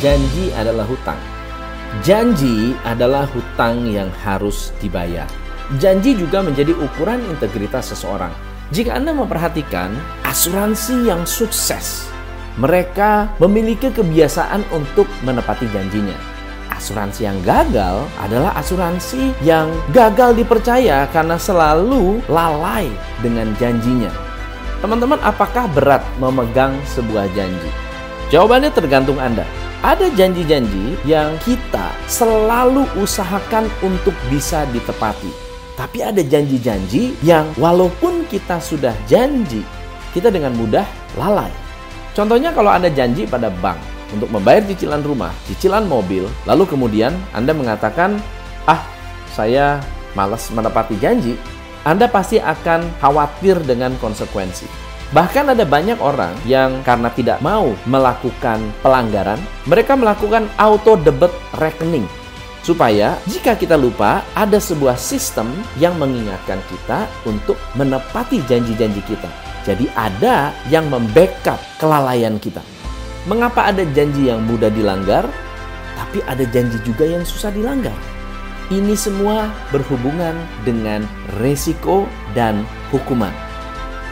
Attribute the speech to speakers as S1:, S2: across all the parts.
S1: janji adalah hutang. Janji adalah hutang yang harus dibayar. Janji juga menjadi ukuran integritas seseorang. Jika Anda memperhatikan asuransi yang sukses, mereka memiliki kebiasaan untuk menepati janjinya. Asuransi yang gagal adalah asuransi yang gagal dipercaya karena selalu lalai dengan janjinya. Teman-teman, apakah berat memegang sebuah janji? Jawabannya tergantung Anda. Ada janji-janji yang kita selalu usahakan untuk bisa ditepati. Tapi ada janji-janji yang walaupun kita sudah janji, kita dengan mudah lalai. Contohnya kalau Anda janji pada bank untuk membayar cicilan rumah, cicilan mobil, lalu kemudian Anda mengatakan, "Ah, saya malas menepati janji." Anda pasti akan khawatir dengan konsekuensi. Bahkan ada banyak orang yang karena tidak mau melakukan pelanggaran, mereka melakukan auto debit rekening Supaya jika kita lupa, ada sebuah sistem yang mengingatkan kita untuk menepati janji-janji kita. Jadi ada yang membackup kelalaian kita. Mengapa ada janji yang mudah dilanggar, tapi ada janji juga yang susah dilanggar? Ini semua berhubungan dengan resiko dan hukuman.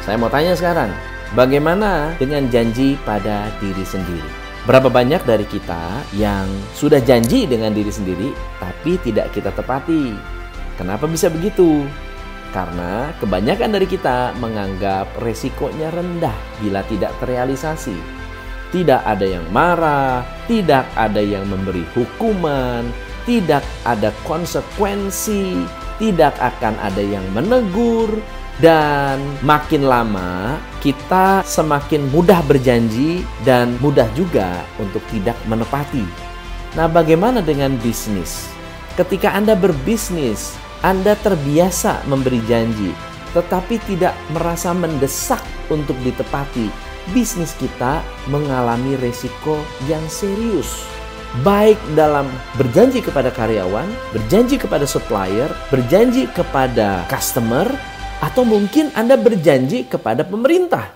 S1: Saya mau tanya sekarang, bagaimana dengan janji pada diri sendiri? Berapa banyak dari kita yang sudah janji dengan diri sendiri, tapi tidak kita tepati? Kenapa bisa begitu? Karena kebanyakan dari kita menganggap resikonya rendah bila tidak terrealisasi. Tidak ada yang marah, tidak ada yang memberi hukuman, tidak ada konsekuensi, tidak akan ada yang menegur, dan makin lama kita semakin mudah berjanji dan mudah juga untuk tidak menepati. Nah, bagaimana dengan bisnis? Ketika Anda berbisnis, Anda terbiasa memberi janji, tetapi tidak merasa mendesak untuk ditepati. Bisnis kita mengalami resiko yang serius baik dalam berjanji kepada karyawan, berjanji kepada supplier, berjanji kepada customer, atau mungkin Anda berjanji kepada pemerintah.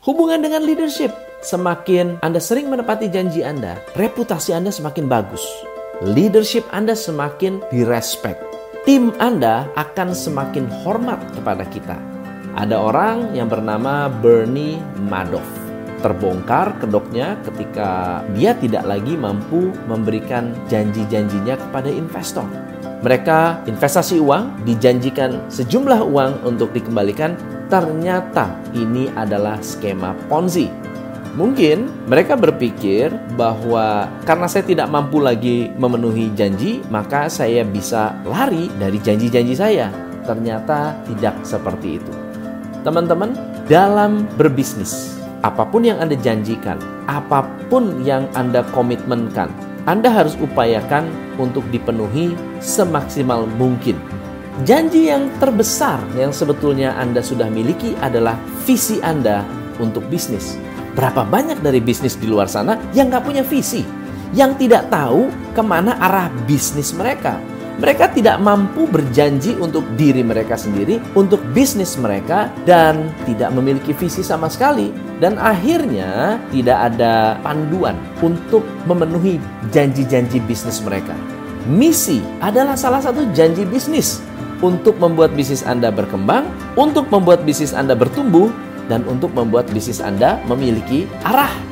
S1: Hubungan dengan leadership, semakin Anda sering menepati janji Anda, reputasi Anda semakin bagus. Leadership Anda semakin direspek. Tim Anda akan semakin hormat kepada kita. Ada orang yang bernama Bernie Madoff. Terbongkar kedoknya ketika dia tidak lagi mampu memberikan janji-janjinya kepada investor mereka investasi uang, dijanjikan sejumlah uang untuk dikembalikan, ternyata ini adalah skema Ponzi. Mungkin mereka berpikir bahwa karena saya tidak mampu lagi memenuhi janji, maka saya bisa lari dari janji-janji saya. Ternyata tidak seperti itu. Teman-teman, dalam berbisnis, apa pun yang Anda janjikan, apa pun yang Anda komitmenkan, anda harus upayakan untuk dipenuhi semaksimal mungkin. Janji yang terbesar yang sebetulnya Anda sudah miliki adalah visi Anda untuk bisnis. Berapa banyak dari bisnis di luar sana yang nggak punya visi, yang tidak tahu ke mana arah bisnis mereka. Mereka tidak mampu berjanji untuk diri mereka sendiri, untuk bisnis mereka, dan tidak memiliki visi sama sekali. Dan akhirnya tidak ada panduan untuk memenuhi janji-janji bisnis mereka. Misi adalah salah satu janji bisnis untuk membuat bisnis Anda berkembang, untuk membuat bisnis Anda bertumbuh, dan untuk membuat bisnis Anda memiliki arah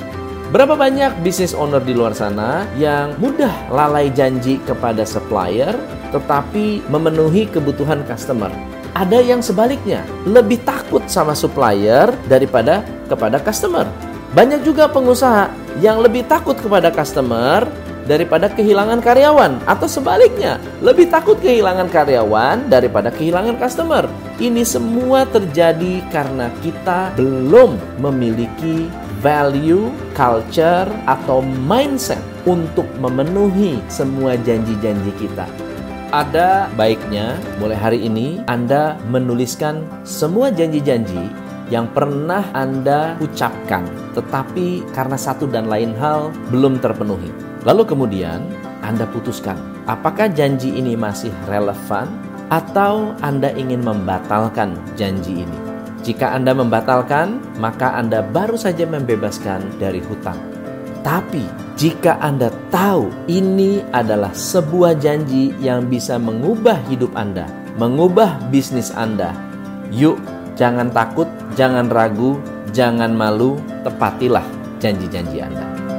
S1: Berapa banyak bisnis owner di luar sana yang mudah lalai janji kepada supplier tetapi memenuhi kebutuhan customer? Ada yang sebaliknya, lebih takut sama supplier daripada kepada customer. Banyak juga pengusaha yang lebih takut kepada customer daripada kehilangan karyawan atau sebaliknya, lebih takut kehilangan karyawan daripada kehilangan customer. Ini semua terjadi karena kita belum memiliki value, culture, atau mindset untuk memenuhi semua janji-janji kita. Ada baiknya mulai hari ini Anda menuliskan semua janji-janji yang pernah Anda ucapkan, tetapi karena satu dan lain hal belum terpenuhi. Lalu kemudian Anda putuskan, apakah janji ini masih relevan atau Anda ingin membatalkan janji ini? Jika Anda membatalkan, maka Anda baru saja membebaskan dari hutang. Tapi jika Anda tahu ini adalah sebuah janji yang bisa mengubah hidup Anda, mengubah bisnis Anda, yuk jangan takut, jangan ragu, jangan malu, tepatilah janji-janji Anda.